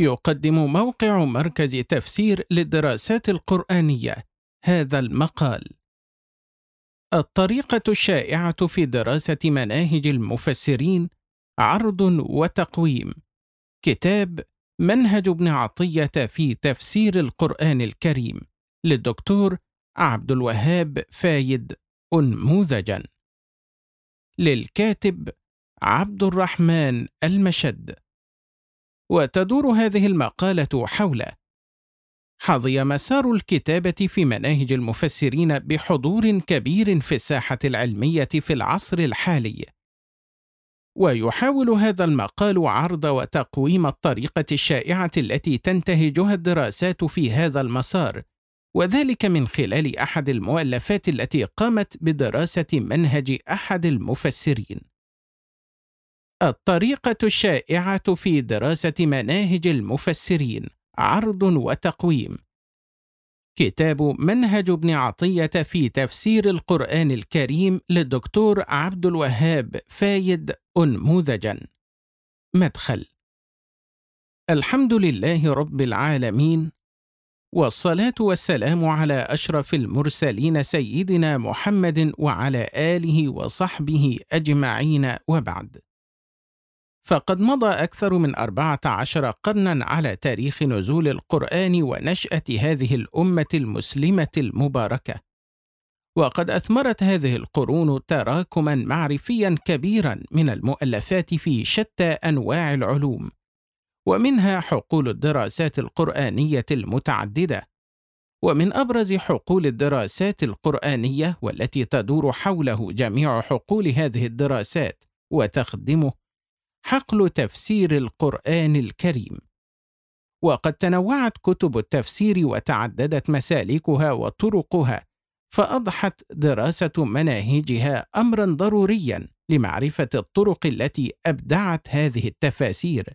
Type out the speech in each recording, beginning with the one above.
يقدم موقع مركز تفسير للدراسات القرآنية. هذا المقال. الطريقة الشائعة في دراسة مناهج المفسرين عرض وتقويم. كتاب منهج ابن عطية في تفسير القرآن الكريم للدكتور عبد الوهاب فايد أنموذجا. للكاتب عبد الرحمن المشد. وتدور هذه المقالة حول حظي مسار الكتابة في مناهج المفسرين بحضور كبير في الساحة العلمية في العصر الحالي. ويحاول هذا المقال عرض وتقويم الطريقة الشائعة التي تنتهجها الدراسات في هذا المسار وذلك من خلال أحد المؤلفات التي قامت بدراسة منهج أحد المفسرين. الطريقة الشائعة في دراسة مناهج المفسرين عرض وتقويم. كتاب منهج ابن عطية في تفسير القرآن الكريم للدكتور عبد الوهاب فايد أنموذجا. مدخل. الحمد لله رب العالمين والصلاة والسلام على أشرف المرسلين سيدنا محمد وعلى آله وصحبه أجمعين وبعد. فقد مضى أكثر من أربعة عشر قرنا على تاريخ نزول القرآن ونشأة هذه الأمة المسلمة المباركة. وقد أثمرت هذه القرون تراكما معرفيا كبيرا من المؤلفات في شتى أنواع العلوم ومنها حقول الدراسات القرآنية المتعددة ومن أبرز حقول الدراسات القرآنية والتي تدور حوله جميع حقول هذه الدراسات وتخدمه حقل تفسير القرآن الكريم. وقد تنوعت كتب التفسير وتعددت مسالكها وطرقها فأضحت دراسة مناهجها أمرا ضروريا لمعرفة الطرق التي أبدعت هذه التفاسير.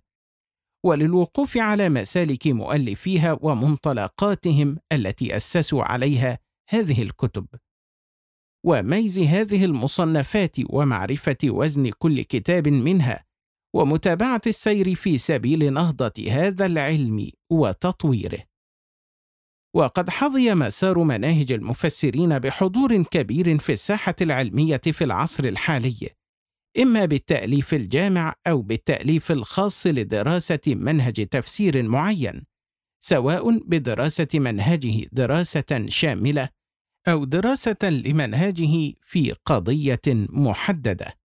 وللوقوف على مسالك مؤلفيها ومنطلقاتهم التي أسسوا عليها هذه الكتب. وميز هذه المصنفات ومعرفة وزن كل كتاب منها ومتابعة السير في سبيل نهضة هذا العلم وتطويره. وقد حظي مسار مناهج المفسرين بحضور كبير في الساحة العلمية في العصر الحالي، إما بالتأليف الجامع أو بالتأليف الخاص لدراسة منهج تفسير معين، سواء بدراسة منهجه دراسة شاملة أو دراسة لمنهجه في قضية محددة.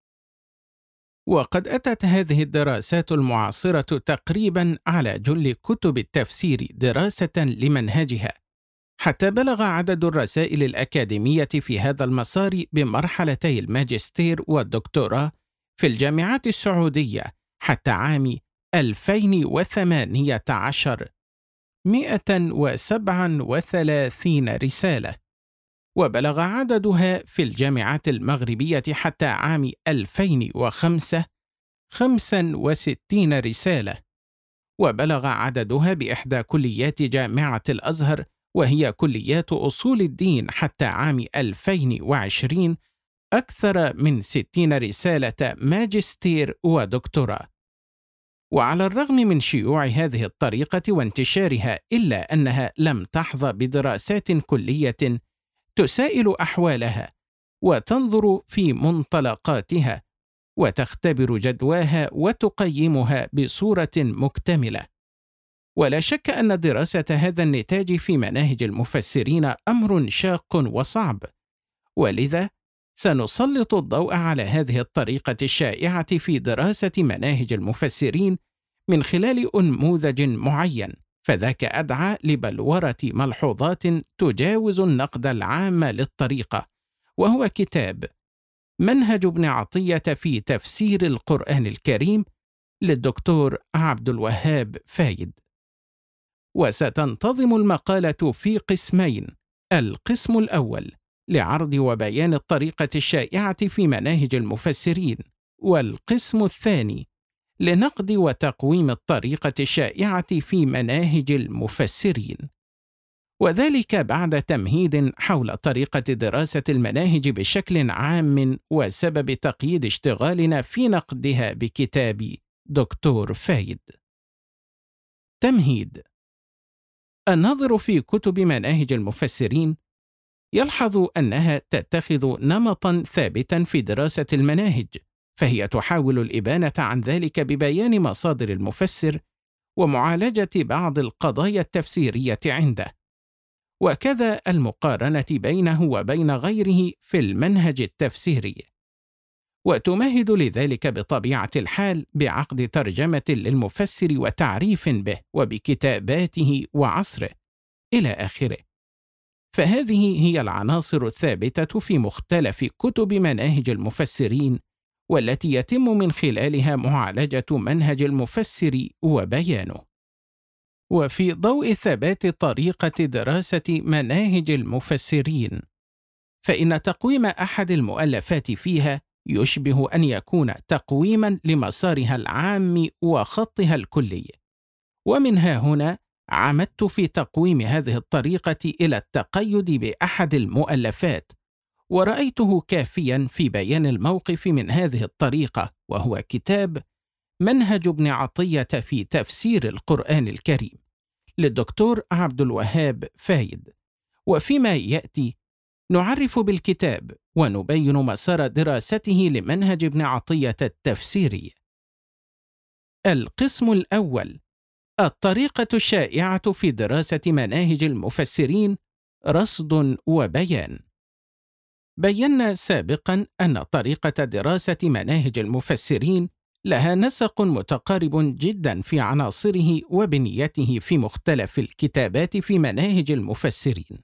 وقد أتت هذه الدراسات المعاصرة تقريبا على جل كتب التفسير دراسة لمنهجها، حتى بلغ عدد الرسائل الأكاديمية في هذا المسار بمرحلتي الماجستير والدكتوراه في الجامعات السعودية حتى عام 2018 137 رسالة. وبلغ عددها في الجامعات المغربية حتى عام 2005 65 رسالة. وبلغ عددها بإحدى كليات جامعة الأزهر وهي كليات أصول الدين حتى عام 2020 أكثر من 60 رسالة ماجستير ودكتوراه. وعلى الرغم من شيوع هذه الطريقة وانتشارها إلا أنها لم تحظى بدراسات كلية تسائل أحوالها وتنظر في منطلقاتها وتختبر جدواها وتقيمها بصورة مكتملة. ولا شك أن دراسة هذا النتاج في مناهج المفسرين أمر شاق وصعب. ولذا سنسلط الضوء على هذه الطريقة الشائعة في دراسة مناهج المفسرين من خلال أنموذج معين. فذاك أدعى لبلورة ملحوظات تجاوز النقد العام للطريقة وهو كتاب منهج ابن عطية في تفسير القرآن الكريم للدكتور عبد الوهاب فايد. وستنتظم المقالة في قسمين القسم الأول لعرض وبيان الطريقة الشائعة في مناهج المفسرين والقسم الثاني لنقد وتقويم الطريقة الشائعة في مناهج المفسرين، وذلك بعد تمهيد حول طريقة دراسة المناهج بشكل عام وسبب تقييد اشتغالنا في نقدها بكتاب دكتور فايد. تمهيد الناظر في كتب مناهج المفسرين يلحظ أنها تتخذ نمطا ثابتا في دراسة المناهج فهي تحاول الإبانة عن ذلك ببيان مصادر المفسر ومعالجة بعض القضايا التفسيرية عنده. وكذا المقارنة بينه وبين غيره في المنهج التفسيري. وتمهد لذلك بطبيعة الحال بعقد ترجمة للمفسر وتعريف به وبكتاباته وعصره إلى آخره. فهذه هي العناصر الثابتة في مختلف كتب مناهج المفسرين والتي يتم من خلالها معالجة منهج المفسر وبيانه. وفي ضوء ثبات طريقة دراسة مناهج المفسرين فإن تقويم أحد المؤلفات فيها يشبه أن يكون تقويما لمسارها العام وخطها الكلي. ومنها هنا عمدت في تقويم هذه الطريقة إلى التقيد بأحد المؤلفات ورأيته كافيا في بيان الموقف من هذه الطريقة وهو كتاب منهج ابن عطية في تفسير القرآن الكريم للدكتور عبد الوهاب فايد. وفيما يأتي نعرف بالكتاب ونبين مسار دراسته لمنهج ابن عطية التفسيري. القسم الأول الطريقة الشائعة في دراسة مناهج المفسرين رصد وبيان. بينا سابقا أن طريقة دراسة مناهج المفسرين لها نسق متقارب جدا في عناصره وبنيته في مختلف الكتابات في مناهج المفسرين.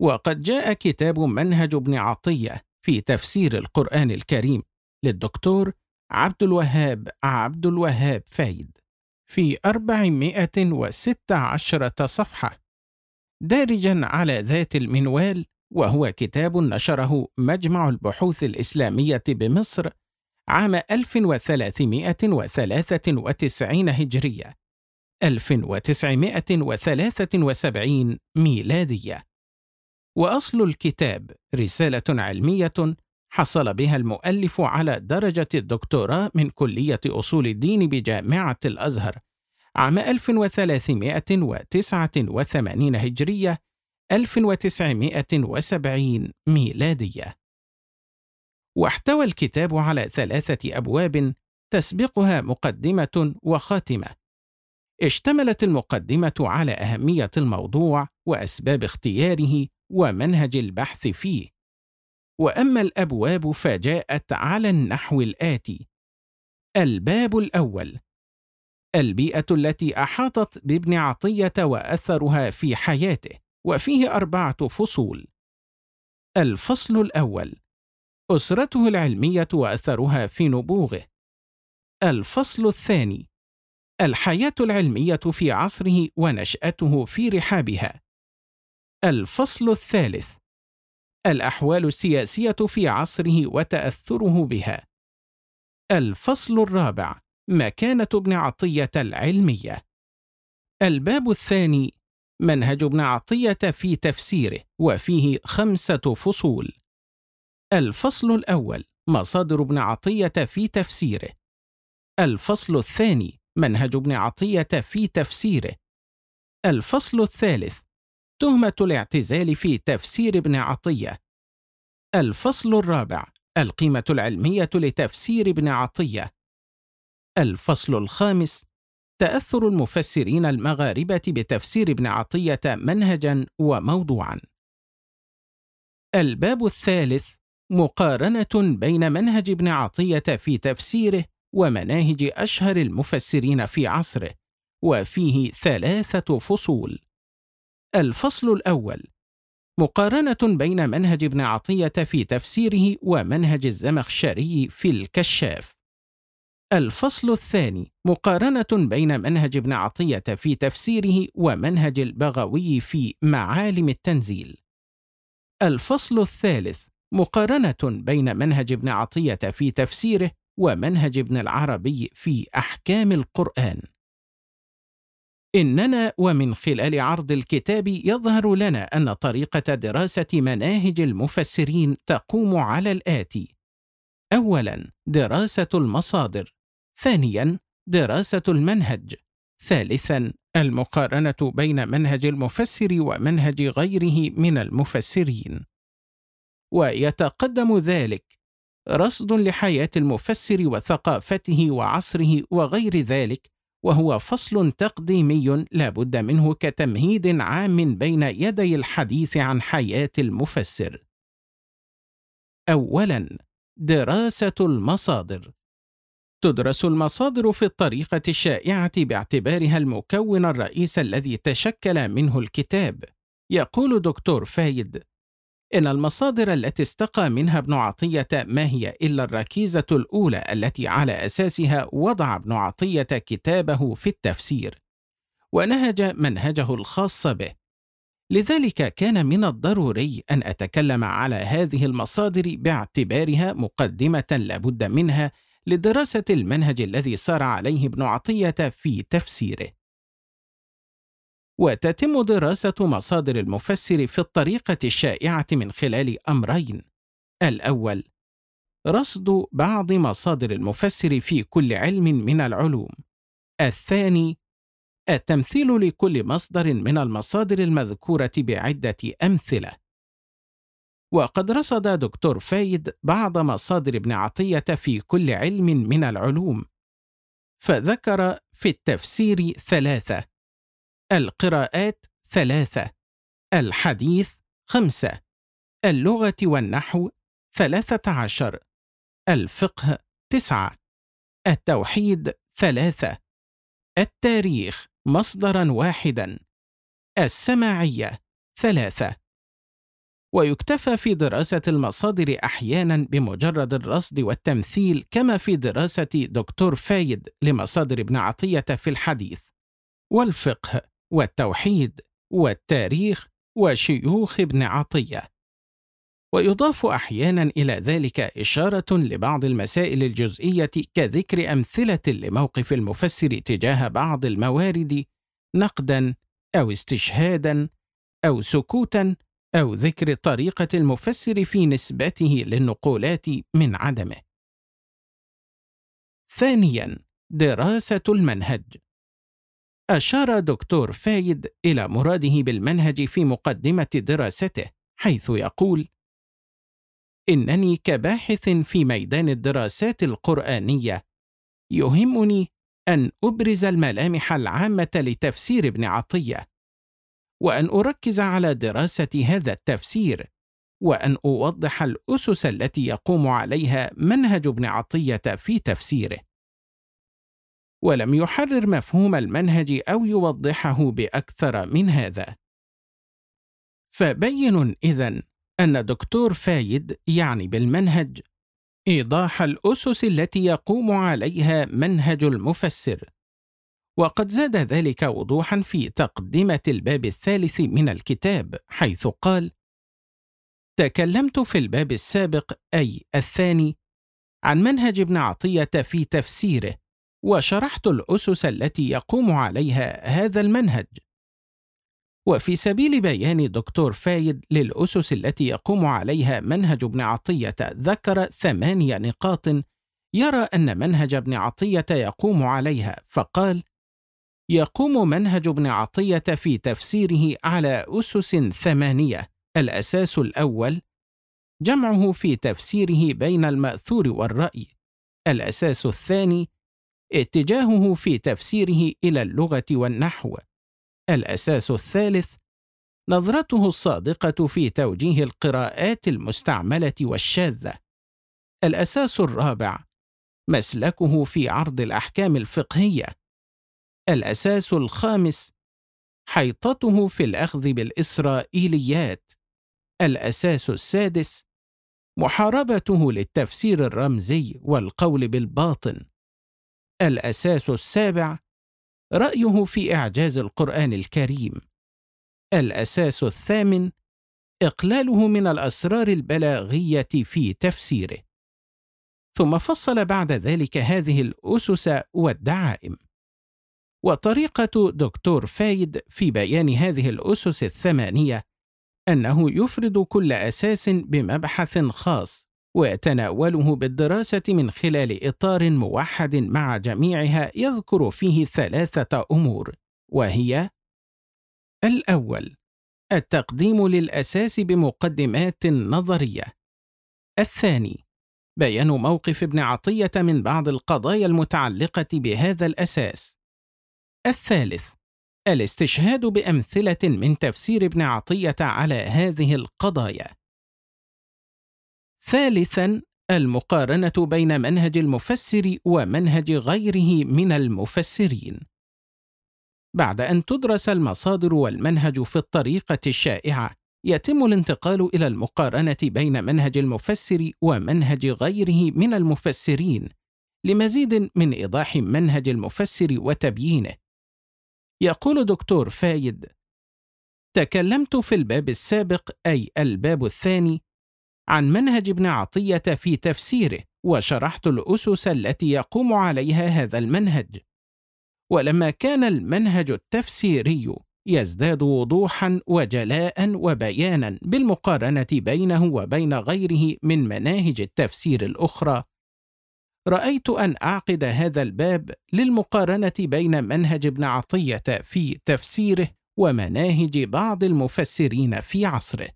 وقد جاء كتاب منهج ابن عطية في تفسير القرآن الكريم للدكتور عبد الوهاب عبد الوهاب فايد في 416 صفحة دارجا على ذات المنوال وهو كتاب نشره مجمع البحوث الإسلامية بمصر عام 1393 هجرية 1973 ميلادية. وأصل الكتاب رسالة علمية حصل بها المؤلف على درجة الدكتوراه من كلية أصول الدين بجامعة الأزهر عام 1389 هجرية 1970 ميلادية. واحتوى الكتاب على ثلاثة أبواب تسبقها مقدمة وخاتمة. اشتملت المقدمة على أهمية الموضوع وأسباب اختياره ومنهج البحث فيه. وأما الأبواب فجاءت على النحو الآتي. الباب الأول. البيئة التي أحاطت بابن عطية وأثرها في حياته. وفيه أربعة فصول. الفصل الأول: أسرته العلمية وأثرها في نبوغه. الفصل الثاني: الحياة العلمية في عصره ونشأته في رحابها. الفصل الثالث: الأحوال السياسية في عصره وتأثره بها. الفصل الرابع: مكانة ابن عطية العلمية. الباب الثاني منهج ابن عطية في تفسيره وفيه خمسة فصول. الفصل الأول مصادر ابن عطية في تفسيره. الفصل الثاني منهج ابن عطية في تفسيره. الفصل الثالث تهمة الاعتزال في تفسير ابن عطية. الفصل الرابع القيمة العلمية لتفسير ابن عطية. الفصل الخامس تأثر المفسرين المغاربة بتفسير ابن عطية منهجا وموضوعا. الباب الثالث مقارنة بين منهج ابن عطية في تفسيره ومناهج أشهر المفسرين في عصره، وفيه ثلاثة فصول. الفصل الأول مقارنة بين منهج ابن عطية في تفسيره ومنهج الزمخشري في الكشاف. الفصل الثاني مقارنة بين منهج ابن عطية في تفسيره ومنهج البغوي في معالم التنزيل. الفصل الثالث مقارنة بين منهج ابن عطية في تفسيره ومنهج ابن العربي في أحكام القرآن. إننا ومن خلال عرض الكتاب يظهر لنا أن طريقة دراسة مناهج المفسرين تقوم على الآتي: أولاً دراسة المصادر ثانيا دراسة المنهج. ثالثا المقارنة بين منهج المفسر ومنهج غيره من المفسرين. ويتقدم ذلك رصد لحياة المفسر وثقافته وعصره وغير ذلك وهو فصل تقديمي لا بد منه كتمهيد عام بين يدي الحديث عن حياة المفسر. أولاً دراسة المصادر. تدرس المصادر في الطريقة الشائعة باعتبارها المكون الرئيس الذي تشكل منه الكتاب. يقول دكتور فايد إن المصادر التي استقى منها ابن عطية ما هي إلا الركيزة الأولى التي على أساسها وضع ابن عطية كتابه في التفسير ونهج منهجه الخاص به. لذلك كان من الضروري أن أتكلم على هذه المصادر باعتبارها مقدمة لابد منها لدراسة المنهج الذي سار عليه ابن عطية في تفسيره. وتتم دراسة مصادر المفسر في الطريقة الشائعة من خلال أمرين. الأول: رصد بعض مصادر المفسر في كل علم من العلوم. الثاني: التمثيل لكل مصدر من المصادر المذكورة بعدة أمثلة. وقد رصد دكتور فايد بعض مصادر ابن عطية في كل علم من العلوم، فذكر في التفسير ثلاثة، القراءات ثلاثة، الحديث خمسة، اللغة والنحو ثلاثة عشر، الفقه تسعة، التوحيد ثلاثة، التاريخ مصدرا واحدا السماعية ثلاثة ويكتفى في دراسة المصادر أحيانا بمجرد الرصد والتمثيل كما في دراسة دكتور فايد لمصادر ابن عطية في الحديث. والفقه والتوحيد والتاريخ وشيوخ ابن عطية. ويضاف أحيانا إلى ذلك إشارة لبعض المسائل الجزئية كذكر أمثلة لموقف المفسر تجاه بعض الموارد نقدا أو استشهادا أو سكوتا أو ذكر طريقة المفسر في نسبته للنقولات من عدمه. ثانيا دراسة المنهج. أشار دكتور فايد إلى مراده بالمنهج في مقدمة دراسته حيث يقول إنني كباحث في ميدان الدراسات القرآنية يهمني أن أبرز الملامح العامة لتفسير ابن عطية وأن أركز على دراسة هذا التفسير وأن أوضح الأسس التي يقوم عليها منهج ابن عطية في تفسيره. ولم يحرر مفهوم المنهج أو يوضحه بأكثر من هذا. فبين إذن أن دكتور فايد يعني بالمنهج إيضاح الأسس التي يقوم عليها منهج المفسر، وقد زاد ذلك وضوحا في تقدمة الباب الثالث من الكتاب حيث قال: تكلمت في الباب السابق أي الثاني عن منهج ابن عطية في تفسيره، وشرحت الأسس التي يقوم عليها هذا المنهج. وفي سبيل بيان دكتور فايد للأسس التي يقوم عليها منهج ابن عطية ذكر ثمانية نقاط يرى أن منهج ابن عطية يقوم عليها فقال: يقوم منهج ابن عطية في تفسيره على أسس ثمانية، الأساس الأول جمعه في تفسيره بين المأثور والرأي، الأساس الثاني اتجاهه في تفسيره إلى اللغة والنحو، الأساس الثالث نظرته الصادقة في توجيه القراءات المستعملة والشاذة. الأساس الرابع مسلكه في عرض الأحكام الفقهية. الأساس الخامس حيطته في الأخذ بالإسرائيليات. الأساس السادس محاربته للتفسير الرمزي والقول بالباطن. الأساس السابع رأيه في إعجاز القرآن الكريم. الأساس الثامن إقلاله من الأسرار البلاغية في تفسيره. ثم فصل بعد ذلك هذه الأسس والدعائم. وطريقة دكتور فايد في بيان هذه الأسس الثمانية أنه يفرد كل أساس بمبحث خاص ويتناوله بالدراسة من خلال إطار موحد مع جميعها يذكر فيه ثلاثة أمور وهي: الأول التقديم للأساس بمقدمات نظرية. الثاني بيان موقف ابن عطية من بعض القضايا المتعلقة بهذا الأساس. الثالث الاستشهاد بأمثلة من تفسير ابن عطية على هذه القضايا. ثالثا المقارنة بين منهج المفسر ومنهج غيره من المفسرين. بعد أن تدرس المصادر والمنهج في الطريقة الشائعة، يتم الانتقال إلى المقارنة بين منهج المفسر ومنهج غيره من المفسرين لمزيد من إيضاح منهج المفسر وتبيينه. يقول دكتور فايد: تكلمت في الباب السابق أي الباب الثاني عن منهج ابن عطية في تفسيره وشرحت الأسس التي يقوم عليها هذا المنهج. ولما كان المنهج التفسيري يزداد وضوحا وجلاء وبيانا بالمقارنة بينه وبين غيره من مناهج التفسير الأخرى رأيت أن أعقد هذا الباب للمقارنة بين منهج ابن عطية في تفسيره ومناهج بعض المفسرين في عصره.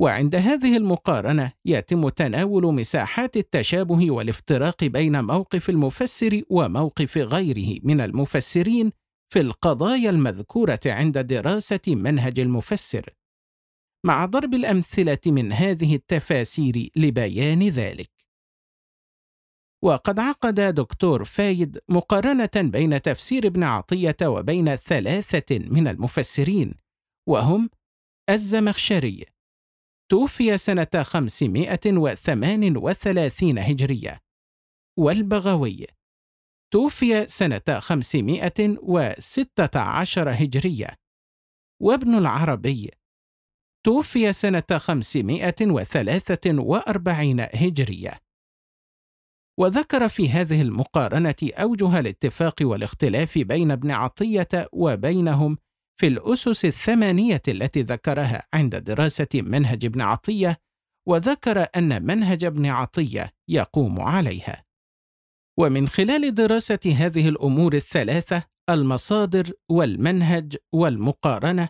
وعند هذه المقارنة يتم تناول مساحات التشابه والافتراق بين موقف المفسر وموقف غيره من المفسرين في القضايا المذكورة عند دراسة منهج المفسر. مع ضرب الأمثلة من هذه التفاسير لبيان ذلك. وقد عقد دكتور فايد مقارنة بين تفسير ابن عطية وبين ثلاثة من المفسرين وهم الزمخشري. توفي سنة 538 هجرية. والبغوي. توفي سنة 516 هجرية. وابن العربي. توفي سنة 543 هجرية. وذكر في هذه المقارنة أوجه الاتفاق والاختلاف بين ابن عطية وبينهم في الأسس الثمانية التي ذكرها عند دراسة منهج ابن عطية وذكر أن منهج ابن عطية يقوم عليها. ومن خلال دراسة هذه الأمور الثلاثة المصادر والمنهج والمقارنة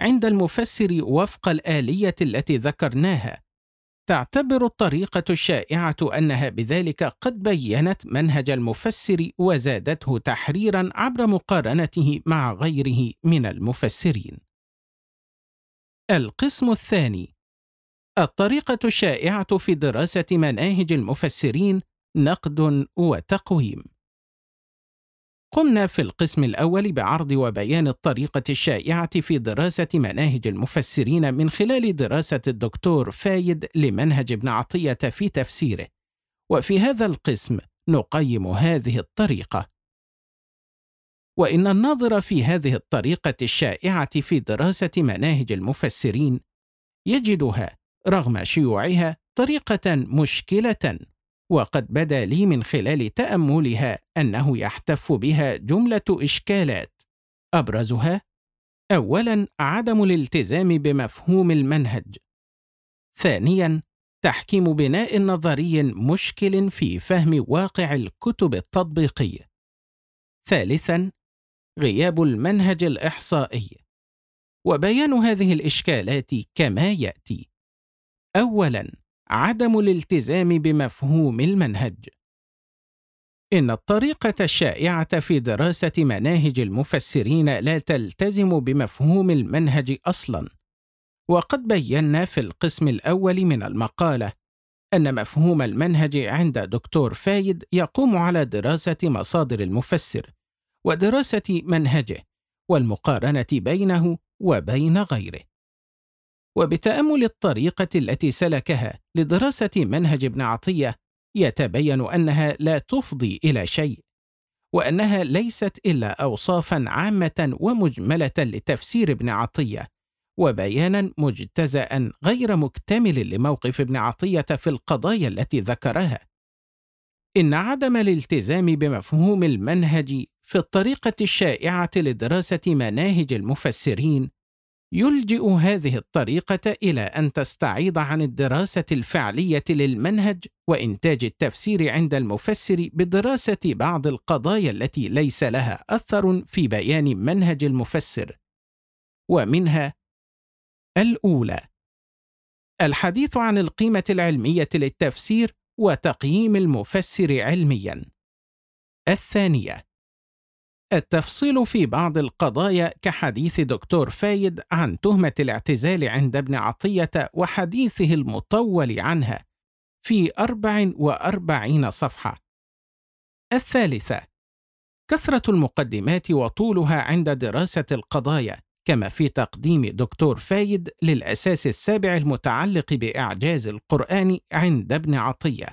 عند المفسر وفق الآلية التي ذكرناها تعتبر الطريقة الشائعة أنها بذلك قد بينت منهج المفسر وزادته تحريرا عبر مقارنته مع غيره من المفسرين. القسم الثاني الطريقة الشائعة في دراسة مناهج المفسرين نقد وتقويم. قمنا في القسم الأول بعرض وبيان الطريقة الشائعة في دراسة مناهج المفسرين من خلال دراسة الدكتور فايد لمنهج ابن عطية في تفسيره، وفي هذا القسم نقيم هذه الطريقة. وإن الناظر في هذه الطريقة الشائعة في دراسة مناهج المفسرين يجدها رغم شيوعها طريقة مشكلة وقد بدا لي من خلال تأملها أنه يحتف بها جملة إشكالات. أبرزها اولا عدم الالتزام بمفهوم المنهج. ثانيا تحكيم بناء نظري مشكل في فهم واقع الكتب التطبيقي ثالثا غياب المنهج الإحصائي. وبيان هذه الإشكالات كما يأتي اولا عدم الالتزام بمفهوم المنهج. إن الطريقة الشائعة في دراسة مناهج المفسرين لا تلتزم بمفهوم المنهج أصلا. وقد بينا في القسم الأول من المقالة أن مفهوم المنهج عند دكتور فايد يقوم على دراسة مصادر المفسر ودراسة منهجه والمقارنة بينه وبين غيره. وبتأمل الطريقة التي سلكها لدراسة منهج ابن عطية يتبين أنها لا تفضي إلى شيء وأنها ليست إلا اوصافا عامة ومجملة لتفسير ابن عطية وبيانا مجتزا غير مكتمل لموقف ابن عطية في القضايا التي ذكرها. إن عدم الالتزام بمفهوم المنهج في الطريقة الشائعة لدراسة مناهج المفسرين يلجئ هذه الطريقة إلى أن تستعيض عن الدراسة الفعلية للمنهج وإنتاج التفسير عند المفسر بدراسة بعض القضايا التي ليس لها أثر في بيان منهج المفسر، ومنها الأولى: الحديث عن القيمة العلمية للتفسير وتقييم المفسر علميًا. الثانية: التفصيل في بعض القضايا كحديث دكتور فايد عن تهمة الاعتزال عند ابن عطية وحديثه المطول عنها في 44 صفحة. الثالثة: كثرة المقدمات وطولها عند دراسة القضايا، كما في تقديم دكتور فايد للأساس السابع المتعلق بإعجاز القرآن عند ابن عطية.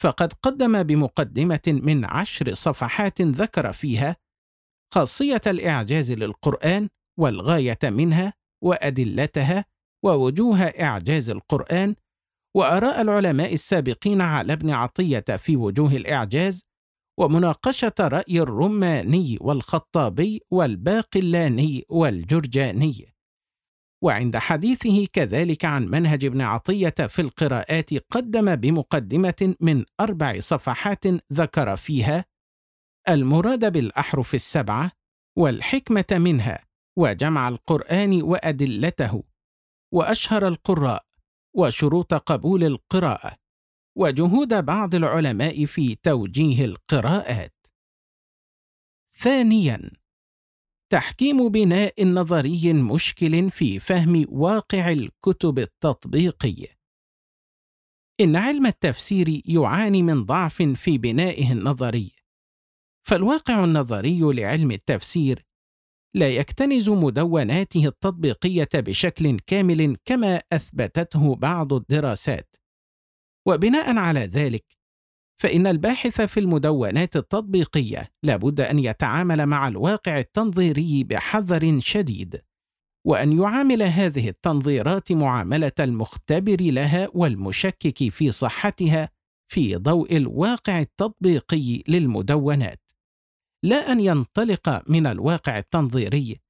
فقد قدم بمقدمة من عشر صفحات ذكر فيها خاصية الإعجاز للقرآن والغاية منها وأدلتها ووجوه إعجاز القرآن وآراء العلماء السابقين على ابن عطية في وجوه الإعجاز ومناقشة رأي الرماني والخطابي والباقلاني والجرجاني. وعند حديثه كذلك عن منهج ابن عطية في القراءات قدم بمقدمة من أربع صفحات ذكر فيها المراد بالأحرف السبعة والحكمة منها وجمع القرآن وأدلته وأشهر القراء وشروط قبول القراءة وجهود بعض العلماء في توجيه القراءات. ثانياً: تحكيم بناء نظري مشكل في فهم واقع الكتب التطبيقي. إن علم التفسير يعاني من ضعف في بنائه النظري، فالواقع النظري لعلم التفسير لا يكتنز مدوناته التطبيقية بشكل كامل كما أثبتته بعض الدراسات. وبناء على ذلك فإن الباحث في المدونات التطبيقية لابد أن يتعامل مع الواقع التنظيري بحذر شديد وأن يعامل هذه التنظيرات معاملة المختبر لها والمشكك في صحتها في ضوء الواقع التطبيقي للمدونات. لا أن ينطلق من الواقع التنظيري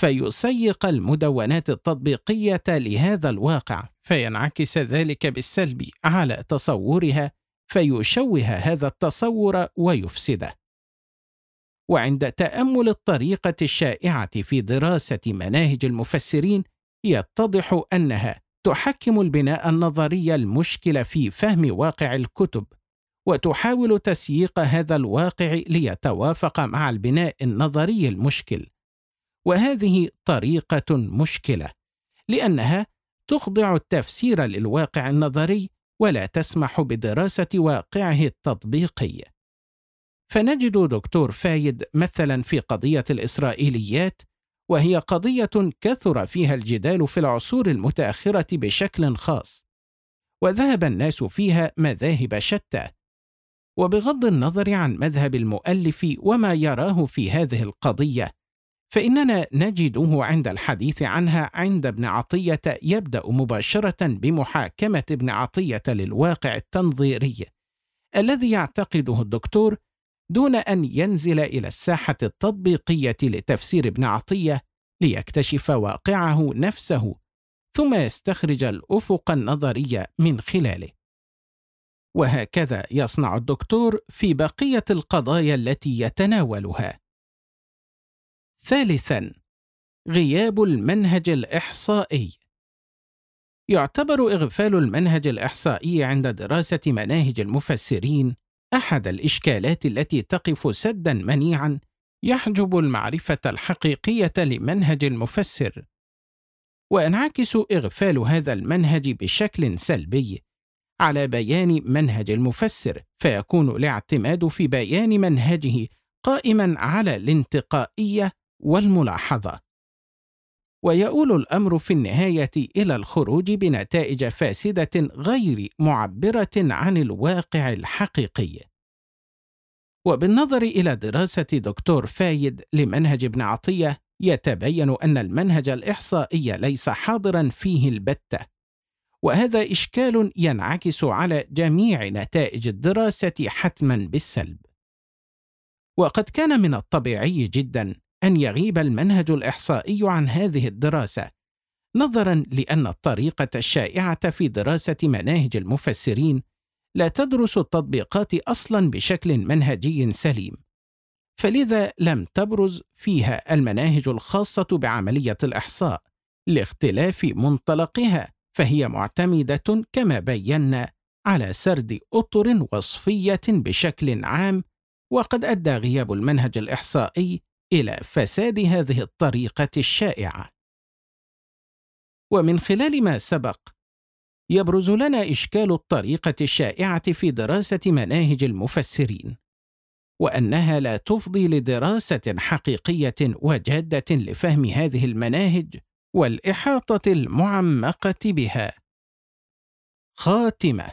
فيسيق المدونات التطبيقية لهذا الواقع فينعكس ذلك بالسلب على تصورها فيشوه هذا التصور ويفسده. وعند تأمل الطريقة الشائعة في دراسة مناهج المفسرين يتضح أنها تحكم البناء النظري المشكل في فهم واقع الكتب وتحاول تسييق هذا الواقع ليتوافق مع البناء النظري المشكل. وهذه طريقة مشكلة لأنها تخضع التفسير للواقع النظري ولا تسمح بدراسة واقعه التطبيقي. فنجد دكتور فايد مثلا في قضية الإسرائيليات وهي قضية كثر فيها الجدال في العصور المتأخرة بشكل خاص وذهب الناس فيها مذاهب شتى. وبغض النظر عن مذهب المؤلف وما يراه في هذه القضية فإننا نجده عند الحديث عنها عند ابن عطية يبدأ مباشرة بمحاكمة ابن عطية للواقع التنظيري الذي يعتقده الدكتور دون أن ينزل إلى الساحة التطبيقية لتفسير ابن عطية ليكتشف واقعه نفسه ثم يستخرج الأفق النظري من خلاله. وهكذا يصنع الدكتور في بقية القضايا التي يتناولها. ثالثا غياب المنهج الإحصائي. يعتبر إغفال المنهج الإحصائي عند دراسة مناهج المفسرين أحد الإشكالات التي تقف سدا منيعا يحجب المعرفة الحقيقية لمنهج المفسر. وينعكس إغفال هذا المنهج بشكل سلبي على بيان منهج المفسر فيكون الاعتماد في بيان منهجه قائما على الانتقائية والملاحظة. ويؤول الأمر في النهاية إلى الخروج بنتائج فاسدة غير معبرة عن الواقع الحقيقي. وبالنظر إلى دراسة دكتور فايد لمنهج ابن عطية يتبين أن المنهج الإحصائي ليس حاضرا فيه البتة. وهذا إشكال ينعكس على جميع نتائج الدراسة حتما بالسلب. وقد كان من الطبيعي جدا أن يغيب المنهج الإحصائي عن هذه الدراسة، نظرا لأن الطريقة الشائعة في دراسة مناهج المفسرين لا تدرس التطبيقات أصلا بشكل منهجي سليم، فلذا لم تبرز فيها المناهج الخاصة بعملية الإحصاء لاختلاف منطلقها. فهي معتمدة كما بينا على سرد أطر وصفية بشكل عام وقد أدى غياب المنهج الإحصائي إلى فساد هذه الطريقة الشائعة. ومن خلال ما سبق يبرز لنا إشكال الطريقة الشائعة في دراسة مناهج المفسرين، وأنها لا تفضي لدراسة حقيقية وجادة لفهم هذه المناهج والإحاطة المعمقة بها. خاتمة.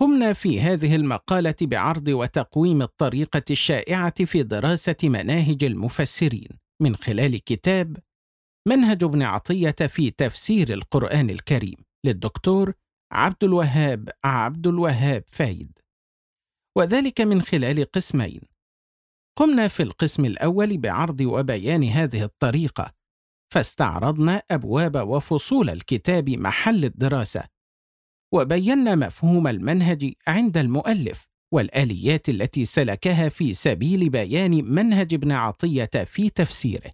قمنا في هذه المقالة بعرض وتقويم الطريقة الشائعة في دراسة مناهج المفسرين من خلال كتاب منهج ابن عطية في تفسير القرآن الكريم للدكتور عبد الوهاب عبد الوهاب فايد. وذلك من خلال قسمين. قمنا في القسم الأول بعرض وبيان هذه الطريقة فاستعرضنا أبواب وفصول الكتاب محل الدراسة وبينا مفهوم المنهج عند المؤلف والآليات التي سلكها في سبيل بيان منهج ابن عطية في تفسيره.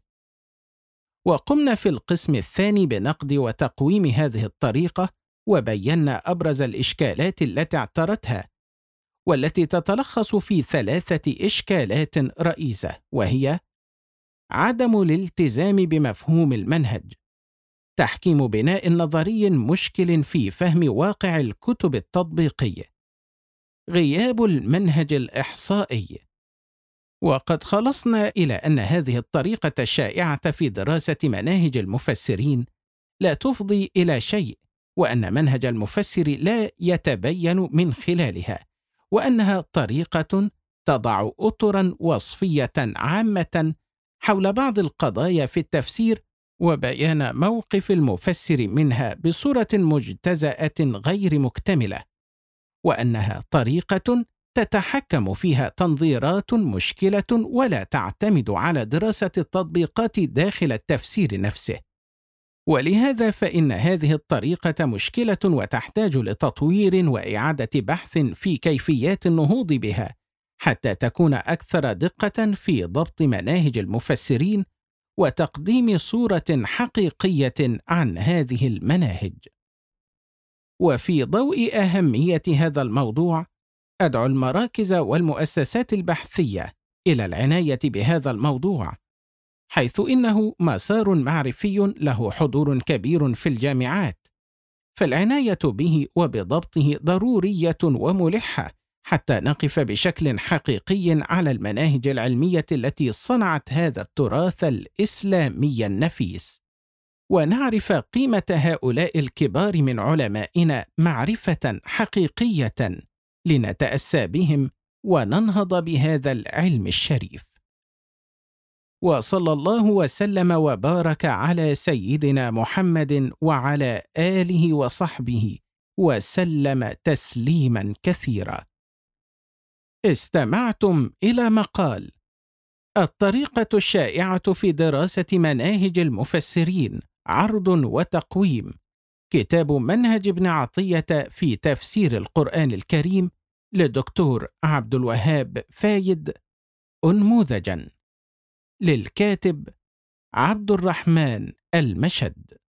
وقمنا في القسم الثاني بنقد وتقويم هذه الطريقة وبينا أبرز الإشكالات التي اعترتها والتي تتلخص في ثلاثة إشكالات رئيسة وهي عدم الالتزام بمفهوم المنهج. تحكيم بناء نظري مشكل في فهم واقع الكتب التطبيقية. غياب المنهج الإحصائي. وقد خلصنا إلى أن هذه الطريقة الشائعة في دراسة مناهج المفسرين لا تفضي إلى شيء وأن منهج المفسر لا يتبين من خلالها وأنها طريقة تضع اطرا وصفية عامة حول بعض القضايا في التفسير وبيان موقف المفسر منها بصورة مجتزأة غير مكتملة وأنها طريقة تتحكم فيها تنظيرات مشكلة ولا تعتمد على دراسة التطبيقات داخل التفسير نفسه. ولهذا فإن هذه الطريقة مشكلة وتحتاج لتطوير وإعادة بحث في كيفيات النهوض بها حتى تكون أكثر دقة في ضبط مناهج المفسرين وتقديم صورة حقيقية عن هذه المناهج. وفي ضوء أهمية هذا الموضوع أدعو المراكز والمؤسسات البحثية إلى العناية بهذا الموضوع حيث إنه مسار معرفي له حضور كبير في الجامعات فالعناية به وبضبطه ضرورية وملحة حتى نقف بشكل حقيقي على المناهج العلمية التي صنعت هذا التراث الإسلامي النفيس. ونعرف قيمة هؤلاء الكبار من علمائنا معرفة حقيقية لنتأسى بهم وننهض بهذا العلم الشريف. وصلى الله وسلم وبارك على سيدنا محمد وعلى آله وصحبه وسلم تسليما كثيرا. استمعتم إلى مقال. الطريقة الشائعة في دراسة مناهج المفسرين عرض وتقويم. كتاب منهج ابن عطية في تفسير القرآن الكريم للدكتور عبد الوهاب فايد أنموذجا. للكاتب عبد الرحمن المشد.